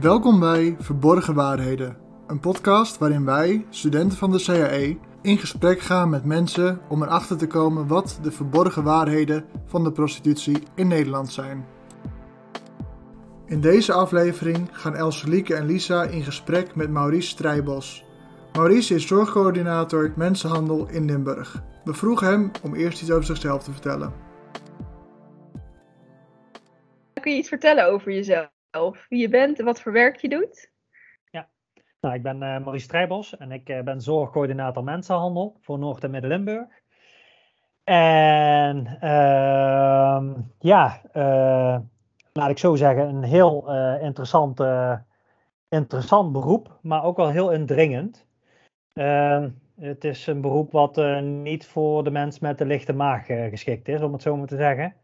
Welkom bij Verborgen Waarheden, een podcast waarin wij, studenten van de CAE, in gesprek gaan met mensen om erachter te komen wat de verborgen waarheden van de prostitutie in Nederland zijn. In deze aflevering gaan Elselieke en Lisa in gesprek met Maurice Strijbos. Maurice is zorgcoördinator mensenhandel in Limburg. We vroegen hem om eerst iets over zichzelf te vertellen. Kun je iets vertellen over jezelf? Wie je bent en wat voor werk je doet? Ja, nou, ik ben uh, Maurice Strijbos en ik uh, ben zorgcoördinator mensenhandel voor Noord- en Midden-Limburg. En uh, ja, uh, laat ik zo zeggen, een heel interessant, interessant beroep, maar ook wel heel indringend. Ehm, het is een beroep wat niet voor de mens met de lichte maag geschikt is, om het zo maar te zeggen.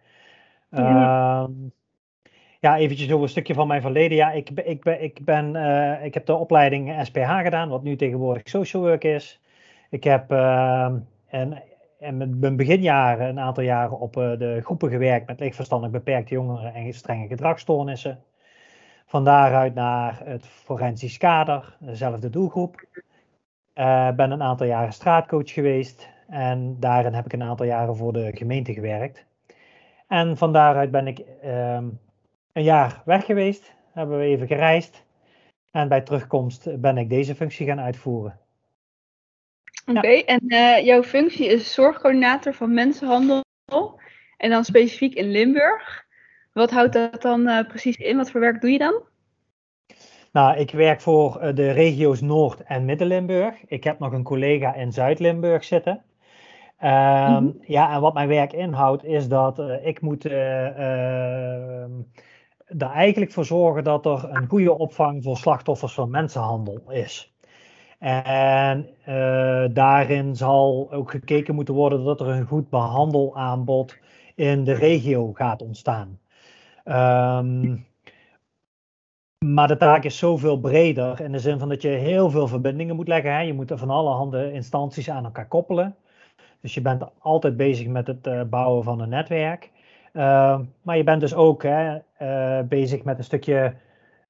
Ja. Ja, eventjes over een stukje van mijn verleden. Ja, ik, ik, ik, ben, uh, ik heb de opleiding SPH gedaan, wat nu tegenwoordig social work is. Ik heb uh, en, en met mijn beginjaren een aantal jaren op uh, de groepen gewerkt met lichtverstandig beperkte jongeren en strenge gedragsstoornissen. Van daaruit naar het forensisch kader, dezelfde doelgroep. ben een aantal jaren straatcoach geweest en daarin heb ik een aantal jaren voor de gemeente gewerkt. En van daaruit ben ik ehm, een jaar weg geweest, hebben we even gereisd. En bij terugkomst ben ik deze functie gaan uitvoeren. Oké, ja. en uh, jouw functie is zorgcoördinator van mensenhandel. En dan specifiek in Limburg. Wat houdt dat dan uh, precies in? Wat voor werk doe je dan? Nou, ik werk voor uh, de regio's Noord- en Midden-Limburg. Ik heb nog een collega in Zuid-Limburg zitten. Um, mm -hmm. Ja, en wat mijn werk inhoudt is dat ik moet ehm, er eigenlijk voor zorgen dat er een goede opvang voor slachtoffers van mensenhandel is. En uh, daarin zal ook gekeken moeten worden dat er een goed behandelaanbod in de regio gaat ontstaan. Um, maar de taak is zoveel breder in de zin van dat je heel veel verbindingen moet leggen. Hè. Je moet er van alle handen instanties aan elkaar koppelen. Dus je bent altijd bezig met het uh, bouwen van een netwerk. Uh, maar je bent dus ook hè, uh, bezig met een stukje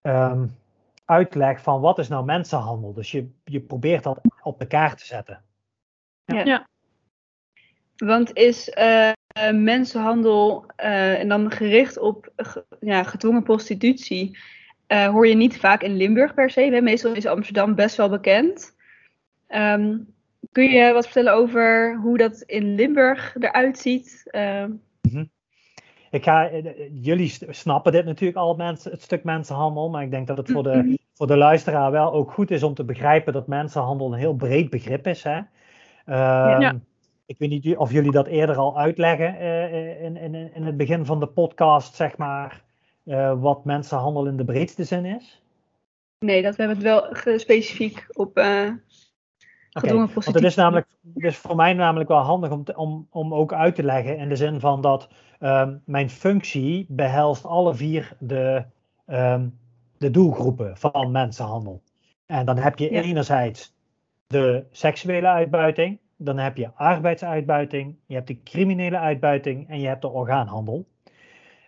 um, uitleg van wat is nou mensenhandel. Dus je, je probeert dat op de kaart te zetten. Ja. ja. Want is uh, mensenhandel en dan gericht op ja, gedwongen prostitutie, hoor je niet vaak in Limburg per se. Hè? Meestal is Amsterdam best wel bekend. Um, kun je wat vertellen over hoe dat in Limburg eruit ziet? Ik ga, jullie snappen dit natuurlijk al, mensen, het stuk mensenhandel, maar ik denk dat het voor de, voor de luisteraar wel ook goed is om te begrijpen dat mensenhandel een heel breed begrip is. Hè? Um, ja. Ik weet niet of jullie dat eerder al uitleggen uh, in, in, in het begin van de podcast, zeg maar, uh, wat mensenhandel in de breedste zin is. Nee, dat we hebben het wel specifiek op gedwongen okay. Want het is namelijk, het is voor mij namelijk wel handig om, te, om, om ook uit te leggen in de zin van dat um, mijn functie behelst alle vier de, um, de doelgroepen van mensenhandel. En dan heb je ja. enerzijds de seksuele uitbuiting, dan heb je arbeidsuitbuiting, je hebt de criminele uitbuiting en je hebt de orgaanhandel.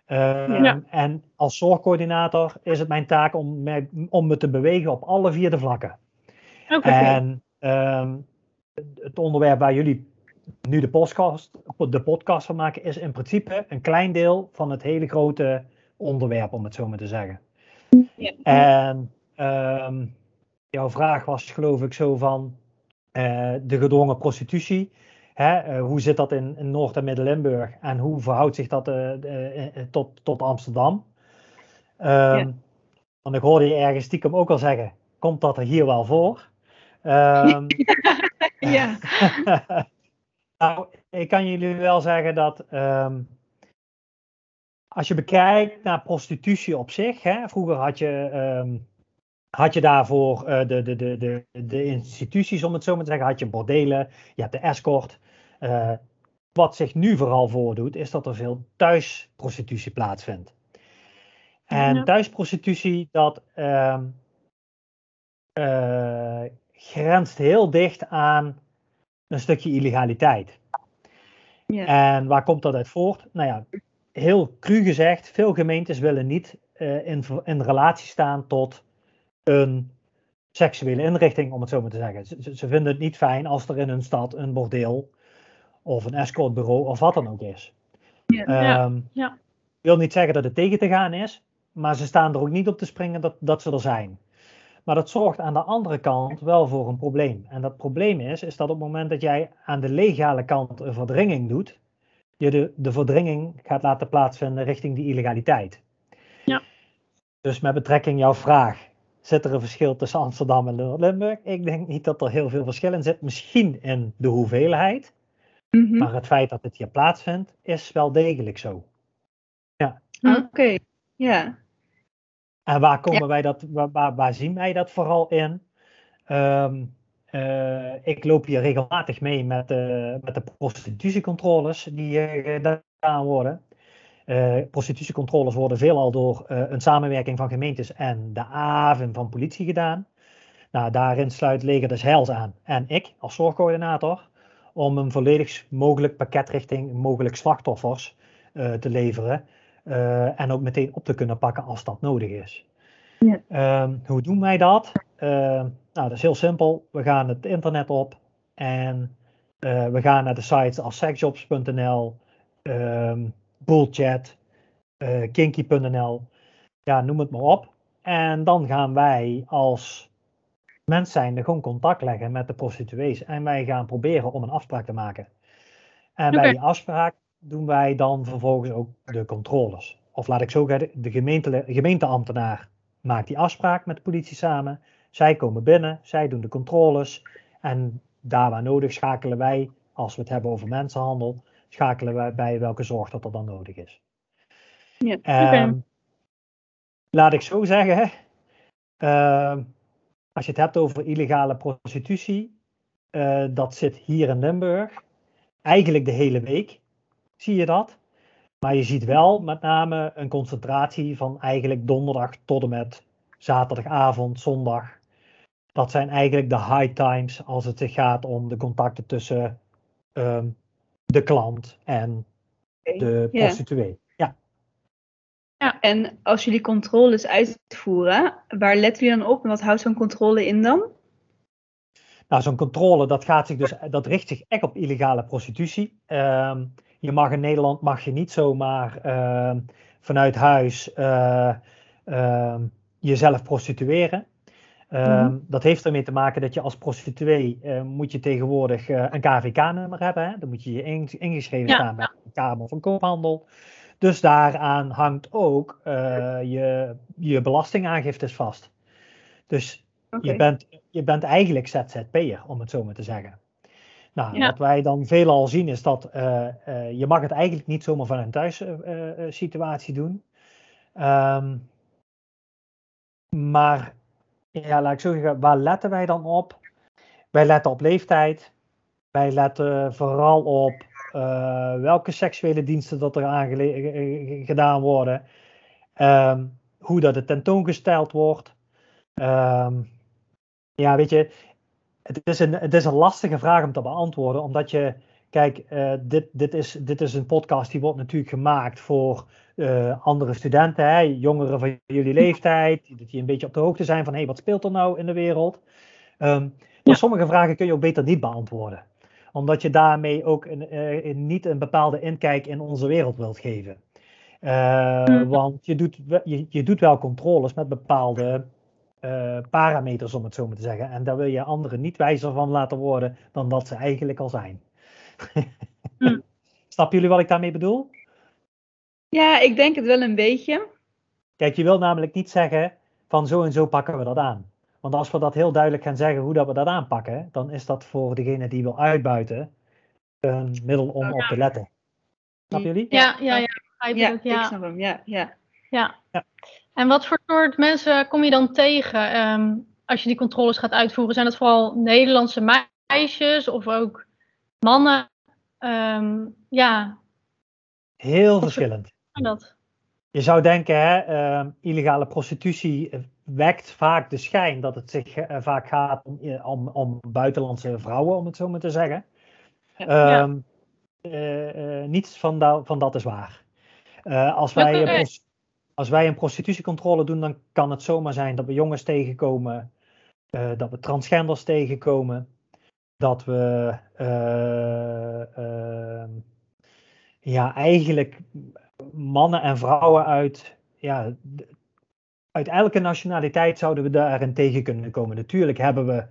Um, ja. En als zorgcoördinator is het mijn taak om me, om me te bewegen op alle vier de vlakken. Okay. En um, het onderwerp waar jullie nu de podcast, de podcast van maken, is in principe een klein deel van het hele grote onderwerp, om het zo maar te zeggen. Ja. En um, jouw vraag was geloof ik zo van uh, de gedwongen prostitutie. Hè, uh, hoe zit dat in, in Noord- en Midden-Limburg en hoe verhoudt zich dat uh, tot, tot Amsterdam? Um, ja. Want ik hoorde je ergens stiekem ook al zeggen, komt dat er hier wel voor? Um, ja. nou, ik kan jullie wel zeggen dat um, als je bekijkt naar prostitutie op zich, hè, vroeger had je, um, had je daarvoor uh, de, de, de, de, de instituties, om het zo maar te zeggen, had je bordelen, je hebt de escort. Uh, wat zich nu vooral voordoet, is dat er veel thuisprostitutie plaatsvindt. En thuisprostitutie, dat uh, grenst heel dicht aan een stukje illegaliteit. Ja. En waar komt dat uit voort? Nou ja, heel cru gezegd, veel gemeentes willen niet uh, in, in relatie staan tot een seksuele inrichting, om het zo maar te zeggen. Ze, ze, vinden het niet fijn als er in een stad een bordeel of een escortbureau of wat dan ook is. Ja, um, ja. Wil niet zeggen dat het tegen te gaan is, maar ze staan er ook niet op te springen dat, dat ze er zijn. Maar dat zorgt aan de andere kant wel voor een probleem. En dat probleem is, is dat op het moment dat jij aan de legale kant een verdringing doet, je de, de verdringing gaat laten plaatsvinden richting die illegaliteit. Ja. Dus met betrekking jouw vraag, zit er een verschil tussen Amsterdam en Limburg? Ik denk niet dat er heel veel verschil in zit. Misschien in de hoeveelheid. Mhm. Maar het feit dat het hier plaatsvindt, is wel degelijk zo. Ja. Oké, ja. En waar, komen wij dat, waar, waar, zien wij dat vooral in? Ehm, eh, ik loop hier regelmatig mee met, uh, met de prostitutiecontroles die uh, gedaan worden. prostitutiecontroles worden veelal door een samenwerking van gemeentes en de AVIN van politie gedaan. Nou, daarin sluit Leger des Heils aan en ik als zorgcoördinator om een volledig mogelijk pakket richting mogelijk slachtoffers te leveren. Uh, en ook meteen op te kunnen pakken als dat nodig is. Ja. Um, hoe doen wij dat? Uh, nou, dat is heel simpel. We gaan het internet op en uh, we gaan naar de sites als sexjobs.nl, um, Bullchat, kinky.nl, ja, noem het maar op. En dan gaan wij als mens zijnde gewoon contact leggen met de prostituees en wij gaan proberen om een afspraak te maken. En okay. bij die afspraak doen wij dan vervolgens ook de controles. Of laat ik zo zeggen, de gemeente, gemeenteambtenaar maakt die afspraak met de politie samen. Zij komen binnen, zij doen de controles. En daar waar nodig schakelen wij, als we het hebben over mensenhandel, schakelen wij bij welke zorg dat er dan nodig is. Ja, okay. um, laat ik zo zeggen, uh, als je het hebt over illegale prostitutie, uh, dat zit hier in Limburg eigenlijk de hele week zie je dat. Maar je ziet wel met name een concentratie van eigenlijk donderdag tot en met zaterdagavond, zondag. Dat zijn eigenlijk de high times als het gaat om de contacten tussen um, de klant en de prostituee. Ja. ja, en als jullie controles uitvoeren, waar letten jullie dan op en wat houdt zo'n controle in dan? Nou, zo'n controle dat gaat zich dus, dat richt zich echt op illegale prostitutie. Um, je mag in Nederland mag je niet zomaar uh, vanuit huis uh, uh, jezelf prostitueren. Mm-hmm. Dat heeft ermee te maken dat je als prostituee eh, moet je tegenwoordig een KVK-nummer hebben. Hè? Dan moet je je ingeschreven ja, staan bij de Kamer van Koophandel. Dus daaraan hangt ook je, je belastingaangiftes vast. Dus okay. je, bent, je bent eigenlijk ZZP'er, om het zo maar te zeggen. Nou, Ja. wat wij dan veelal zien is dat eh, eh, je mag het eigenlijk niet zomaar van een thuissituatie doen. Ehm, maar ja, laat ik zo zeggen, waar letten wij dan op? Wij letten op leeftijd. Wij letten vooral op eh, welke seksuele diensten dat er gedaan worden. Ehm, hoe dat het tentoongesteld wordt. Ehm, ja, weet je, het is, een, het is een lastige vraag om te beantwoorden, omdat je, kijk, eh, dit, dit, is, dit is een podcast die wordt natuurlijk gemaakt voor eh, andere studenten, hè, jongeren van jullie leeftijd, dat die een beetje op de hoogte zijn van, hé, hey, wat speelt er nou in de wereld? Ehm, maar Ja. sommige vragen kun je ook beter niet beantwoorden, omdat je daarmee ook een, eh, niet een bepaalde inkijk in onze wereld wilt geven. Mhm. Want je doet, je, je doet wel controles met bepaalde eh, parameters, om het zo maar te zeggen. En daar wil je anderen niet wijzer van laten worden dan dat ze eigenlijk al zijn. Hm. Snappen jullie wat ik daarmee bedoel? Ja, ik denk het wel een beetje. Kijk, je wil namelijk niet zeggen van zo en zo pakken we dat aan. Want als we dat heel duidelijk gaan zeggen hoe dat we dat aanpakken, dan is dat voor degene die wil uitbuiten een middel om op te letten. Snappen jullie? Ja, ja, ja. begrijp Ja, ik, ik ja. snap hem. Ja, ja. ja. Ja. En wat voor soort mensen kom je dan tegen ehm, als je die controles gaat uitvoeren? Zijn dat vooral Nederlandse meisjes of ook mannen? Ehm, ja, Heel verschillend. en dat. Je zou denken, hè, ehm, illegale prostitutie eh, wekt vaak de schijn dat het zich eh, vaak gaat om, eh, om, om buitenlandse vrouwen, om het zo maar te zeggen. Ja. Ja. Niets van, da- van dat is waar. Als, wij. Als wij een prostitutiecontrole doen, dan kan het zomaar zijn dat we jongens tegenkomen, eh, dat we transgenders tegenkomen, dat we eh, ehm, ja, eigenlijk mannen en vrouwen uit, ja, uit elke nationaliteit zouden we daarin tegen kunnen komen. Natuurlijk hebben we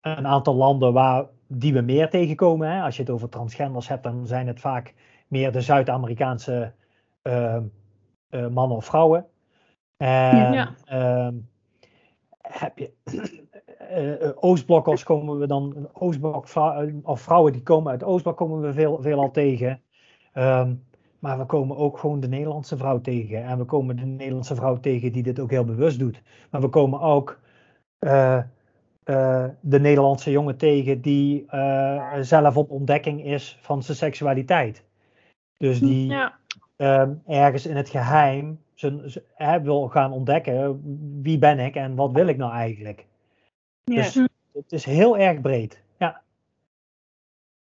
een aantal landen waar, die we meer tegenkomen. Hè. Als je het over transgenders hebt, dan zijn het vaak meer de Zuid-Amerikaanse eh, mannen of vrouwen. En, Ja. ehm, heb je eh, eh, Oostblokkers komen we dan, Oostblok vrou- of vrouwen die komen uit Oostblok komen we veel, veelal tegen. Ehm, maar we komen ook gewoon de Nederlandse vrouw tegen. En we komen de Nederlandse vrouw tegen die dit ook heel bewust doet. Maar we komen ook de Nederlandse jongen tegen die zelf op ontdekking is van zijn seksualiteit. Dus die Ja. Ehm, ergens in het geheim zijn, hè, wil gaan ontdekken wie ben ik en wat wil ik nou eigenlijk. Ja. Dus het is heel erg breed. Ja,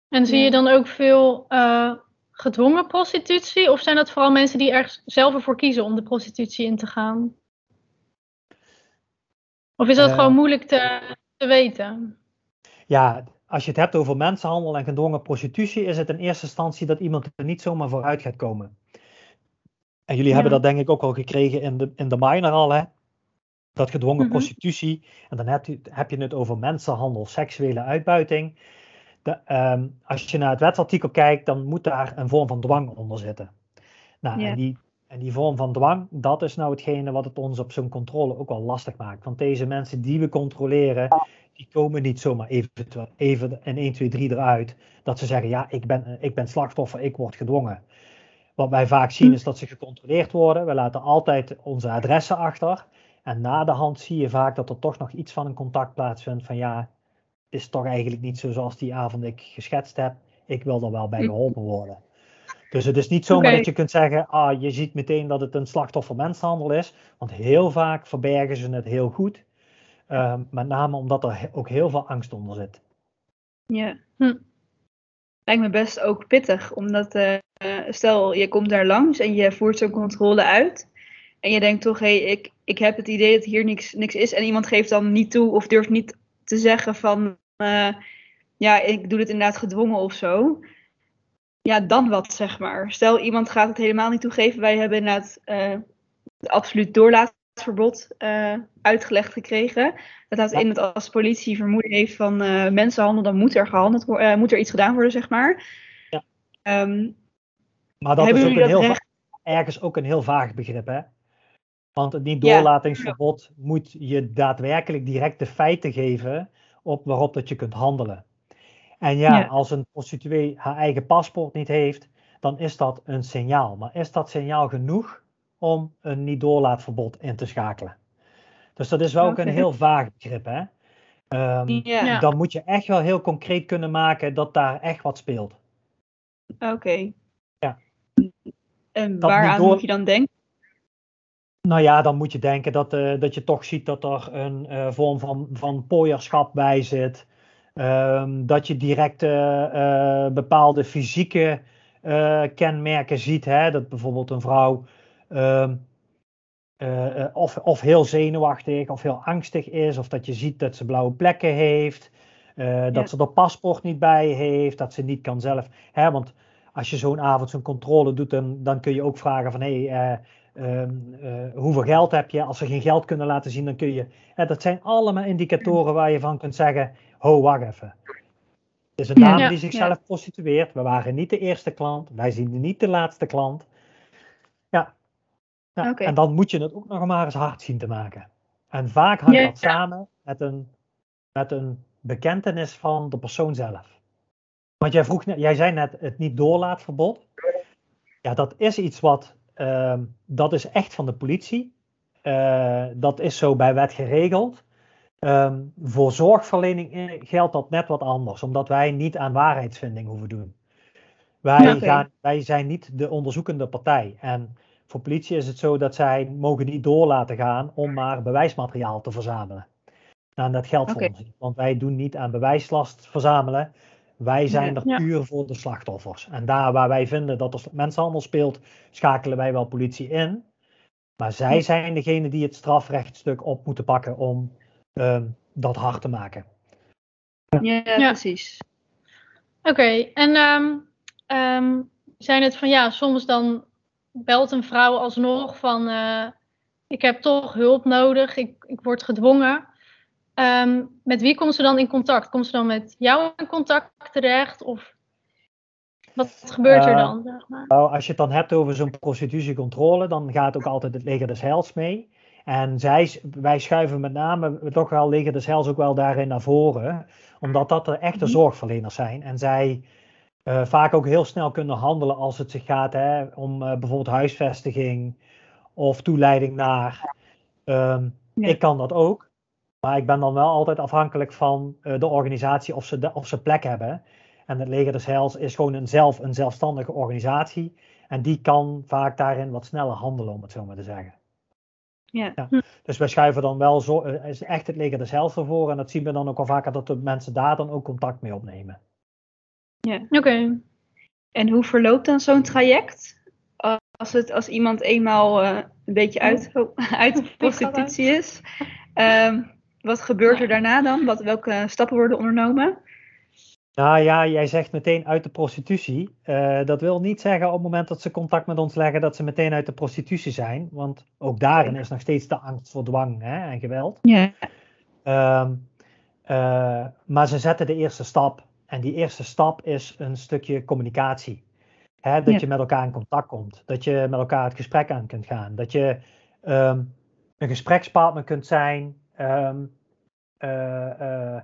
En zie je dan ook veel eh, gedwongen prostitutie? Of zijn dat vooral mensen die er zelf ervoor kiezen om de prostitutie in te gaan? Of is dat Eh. gewoon moeilijk te, te weten? ja, als je het hebt over mensenhandel en gedwongen prostitutie, is het in eerste instantie dat iemand er niet zomaar vooruit gaat komen. En jullie Ja. hebben dat denk ik ook al gekregen in de, in de minor al, hè? Dat gedwongen Mhm. prostitutie, en dan heb je, heb je het over mensenhandel, seksuele uitbuiting. De, ehm, als je naar het wetsartikel kijkt, dan moet daar een vorm van dwang onder zitten. Nou, Ja. en, die, en die vorm van dwang, dat is nou hetgene wat het ons op zo'n controle ook wel lastig maakt. Want deze mensen die we controleren, die komen niet zomaar even, even in 1, 2, 3 eruit. Dat ze zeggen, ja, ik ben, ik ben slachtoffer, ik word gedwongen. Wat wij vaak zien is dat ze gecontroleerd worden. We laten altijd onze adressen achter. En na de hand zie je vaak dat er toch nog iets van een contact plaatsvindt. Van ja, het is toch eigenlijk niet zo zoals die avond ik geschetst heb. Ik wil er wel bij geholpen worden. Dus het is niet zomaar dat je kunt zeggen, ah, je ziet meteen dat het een slachtoffer mensenhandel is. Want heel vaak verbergen ze het heel goed. Ehm, met name omdat er ook heel veel angst onder zit. Ja. Hm. Lijkt me best ook pittig, omdat eh, stel je komt daar langs en je voert zo'n controle uit. En je denkt toch, hé, hey, ik, ik heb het idee dat hier niks, niks is. En iemand geeft dan niet toe of durft niet te zeggen van, eh, ja, ik doe dit inderdaad gedwongen of zo. Ja, dan wat, zeg maar. Stel, iemand gaat het helemaal niet toegeven. Wij hebben inderdaad het absoluut doorlaatverbod eh, uitgelegd gekregen. Dat houdt Ja. in dat als politie vermoeden heeft van eh, mensenhandel, dan moet er gehandeld worden, moet er iets gedaan worden, zeg maar. Ja. Ehm, Maar dat is ook een heel, recht? ergens ook een heel vaag begrip, hè? Want het niet Ja. doorlatingsverbod moet je daadwerkelijk direct de feiten geven op waarop dat je kunt handelen. En ja, Ja. als een prostituee haar eigen paspoort niet heeft, dan is dat een signaal. Maar is dat signaal genoeg om een niet doorlaatverbod in te schakelen? Dus dat is wel ook een heel vaag begrip, hè? Ehm. Dan moet je echt wel heel concreet kunnen maken dat daar echt wat speelt. oké. Ja. En Dat waaraan door- moet je dan denken? Nou ja, dan moet je denken dat, eh, dat je toch ziet dat er een eh, vorm van, van pooierschap bij zit. Ehm, dat je direct eh, eh, bepaalde fysieke eh, kenmerken ziet. Hè? Dat bijvoorbeeld een vrouw ehm, eh, eh, of, of heel zenuwachtig of heel angstig is. Of dat je ziet dat ze blauwe plekken heeft. eh, dat Ja. ze er paspoort niet bij heeft. Dat ze niet kan zelf. Hè? Want als je zo'n avond zo'n controle doet, dan, dan kun je ook vragen van hé, hey, eh, Ehm, eh, hoeveel geld heb je? Als ze geen geld kunnen laten zien, dan kun je. Hè, dat zijn allemaal indicatoren waar je van kunt zeggen: ho, wacht even. Het is een dame ja, die zichzelf prostitueert. We waren niet de eerste klant. Wij zien niet de laatste klant. Ja. Ja. En dan moet je het ook nog maar eens hard zien te maken. En vaak hangt Ja. dat samen met een, met een bekentenis van de persoon zelf. Want jij vroeg jij zei net het niet doorlaatverbod. Ja, dat is iets wat, ehm, dat is echt van de politie. Eh, dat is zo bij wet geregeld. Ehm, voor zorgverlening geldt dat net wat anders, omdat wij niet aan waarheidsvinding hoeven doen. Wij, gaan, wij zijn niet de onderzoekende partij. En voor politie is het zo dat zij mogen niet door laten gaan om maar bewijsmateriaal te verzamelen. Nou, en dat geldt voor ons want wij doen niet aan bewijslast verzamelen. Wij zijn er Ja. puur voor de slachtoffers. En daar waar wij vinden dat er mensenhandel speelt, schakelen wij wel politie in. Maar zij zijn degene die het strafrechtstuk op moeten pakken om ehm, dat hard te maken. Ja, Ja. precies. Oké, en ehm ehm, zijn het van ja, soms dan belt een vrouw alsnog van eh, ik heb toch hulp nodig, ik, ik word gedwongen. Ehm, met wie komt ze dan in contact? Komt ze dan met jou in contact terecht? Of wat gebeurt er Eh, dan? Zeg maar? Nou, als je het dan hebt over zo'n prostitutiecontrole, dan gaat ook altijd het leger des heils mee. En zij, wij schuiven met name toch wel leger des heils ook wel daarin naar voren, omdat dat de echte Mhm. zorgverleners zijn. En zij eh, vaak ook heel snel kunnen handelen als het zich gaat hè, om eh, bijvoorbeeld huisvestiging of toeleiding naar. Ehm, Ja. Ik kan dat ook, maar ik ben dan wel altijd afhankelijk van eh, de organisatie of ze, de, of ze plek hebben. En het leger des heils is gewoon een, zelf, een zelfstandige organisatie. En die kan vaak daarin wat sneller handelen, om het zo maar te zeggen. Ja. Dus wij schuiven dan wel zo, is echt het leger des heils ervoor. En dat zien we dan ook wel vaker dat de mensen daar dan ook contact mee opnemen. Oké, En hoe verloopt dan zo'n traject? Als, het, als iemand eenmaal eh, een beetje uit, oh, uit de prostitutie is. Ehm, wat gebeurt er daarna dan? Wat, welke stappen worden ondernomen? Nou ja, jij zegt meteen uit de prostitutie. Eh, dat wil niet zeggen op het moment dat ze contact met ons leggen dat ze meteen uit de prostitutie zijn. Want ook daarin is nog steeds de angst voor dwang hè, en geweld. Ja. Ehm, eh, maar ze zetten de eerste stap. En die eerste stap is een stukje communicatie. Dat Ja. je met elkaar in contact komt. Dat je met elkaar het gesprek aan kunt gaan. Dat je ehm, een gesprekspartner kunt zijn. ehm, eh, eh,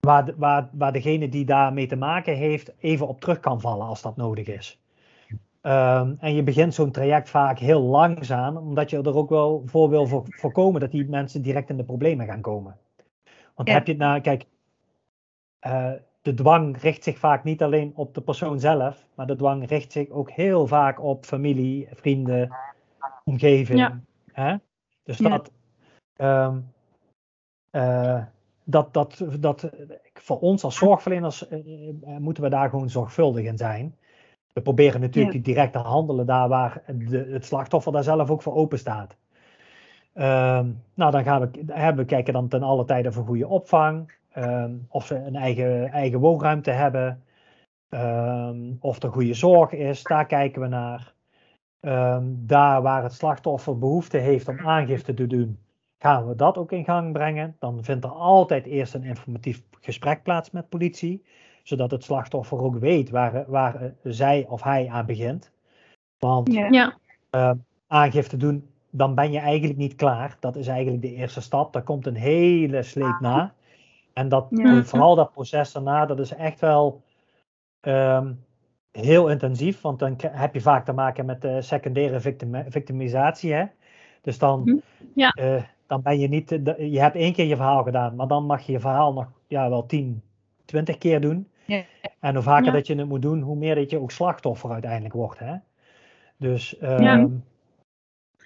waar, de- waar, waar degene die daarmee te maken heeft even op terug kan vallen als dat nodig is. Ehm, en je begint zo'n traject vaak heel langzaam, omdat je er ook wel voor wil voor- voorkomen dat die mensen direct in de problemen gaan komen. Want Ja. heb je het nou, kijk, eh, de dwang richt zich vaak niet alleen op de persoon zelf, maar de dwang richt zich ook heel vaak op familie, vrienden, omgeving. Ja. Hè? Dus Ja. dat, ehm, eh, dat, dat, dat, voor ons als zorgverleners eh, eh, moeten we daar gewoon zorgvuldig in zijn. We proberen natuurlijk Ja. direct te handelen daar waar de, het slachtoffer daar zelf ook voor open staat. Ehm, nou, dan gaan we, hebben we kijken dan ten alle tijde voor goede opvang. Ehm, of ze een eigen, eigen woonruimte hebben. ehm, of er goede zorg is, daar kijken we naar. Ehm, daar waar het slachtoffer behoefte heeft om aangifte te doen, gaan we dat ook in gang brengen. Dan vindt er altijd eerst een informatief gesprek plaats met politie, zodat het slachtoffer ook weet waar, waar eh, zij of hij aan begint. Want Ja. ja, aangifte doen, dan ben je eigenlijk niet klaar. Dat is eigenlijk de eerste stap. Daar komt een hele sleep na. En dat, Ja. vooral dat proces daarna, dat is echt wel ehm, heel intensief. Want dan heb je vaak te maken met secundaire victim, victimisatie. Hè? Dus dan, Mhm. Ja. eh, dan ben je niet, je hebt één keer je verhaal gedaan, maar dan mag je je verhaal nog ja, wel 10, 20 keer doen. Ja. En hoe vaker dat je het moet doen, hoe meer dat je ook slachtoffer uiteindelijk wordt. Hè? Dus Ja. ehm,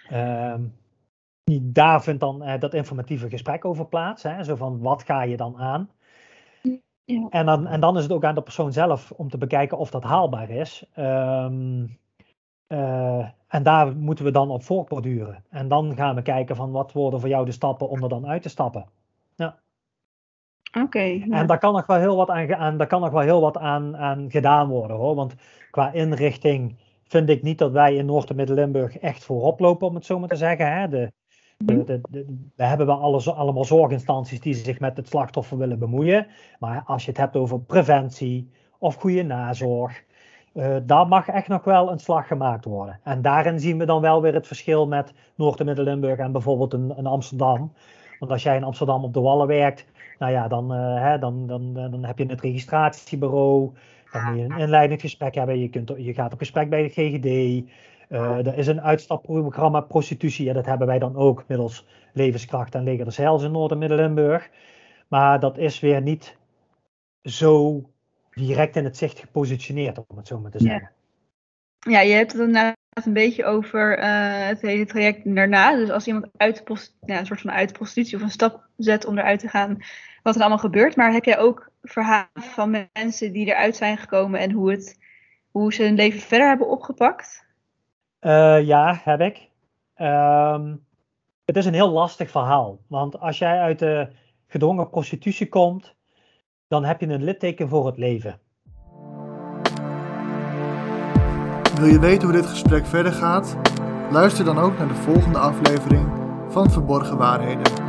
ehm, daar vindt dan eh, dat informatieve gesprek over plaats. Hè? Zo van wat ga je dan aan? Ja. En, dan, en dan is het ook aan de persoon zelf om te bekijken of dat haalbaar is. Ehm, eh, en daar moeten we dan op voortborduren. En dan gaan we kijken van wat worden voor jou de stappen om er dan uit te stappen. Oké. ja. En daar kan nog wel heel wat aan, aan, daar kan nog wel heel wat aan, aan gedaan worden hoor. Want qua inrichting vind ik niet dat wij in Noord- en Midden-Limburg echt voorop lopen, om het zo maar te zeggen. Hè. De, de, de, de- we hebben wel allemaal zorginstanties die zich met het slachtoffer willen bemoeien. Maar als je het hebt over preventie of goede nazorg, eh daar mag echt nog wel een slag gemaakt worden. En daarin zien we dan wel weer het verschil met Noord- en Midden-Limburg en bijvoorbeeld een, een Amsterdam. Want als jij in Amsterdam op de Wallen werkt, nou ja, dan, eh, hè, dan, dan, dan heb je het registratiebureau. Dan moet je een inleidend gesprek hebben. Je, kunt, je gaat op gesprek bij de GGD. Eh, er is een uitstapprogramma prostitutie. Ja, dat hebben wij dan ook middels Levenskracht en Leger des Heils in Noord- en Midden-Limburg. Maar dat is weer niet zo direct in het zicht gepositioneerd, om het zo maar te Ja. zeggen. Ja, je hebt het inderdaad een beetje over eh, het hele traject daarna. Dus als iemand uit de ja, een soort van uit de prostitutie of een stap zet om eruit te gaan, wat er allemaal gebeurt. Maar heb jij ook verhalen van mensen die eruit zijn gekomen en hoe, het, hoe ze hun leven verder hebben opgepakt? Uh, ja, heb ik. Um, het is een heel lastig verhaal. Want als jij uit de gedwongen prostitutie komt, dan heb je een litteken voor het leven. Wil je weten hoe dit gesprek verder gaat? Luister dan ook naar de volgende aflevering van Verborgen Waarheden.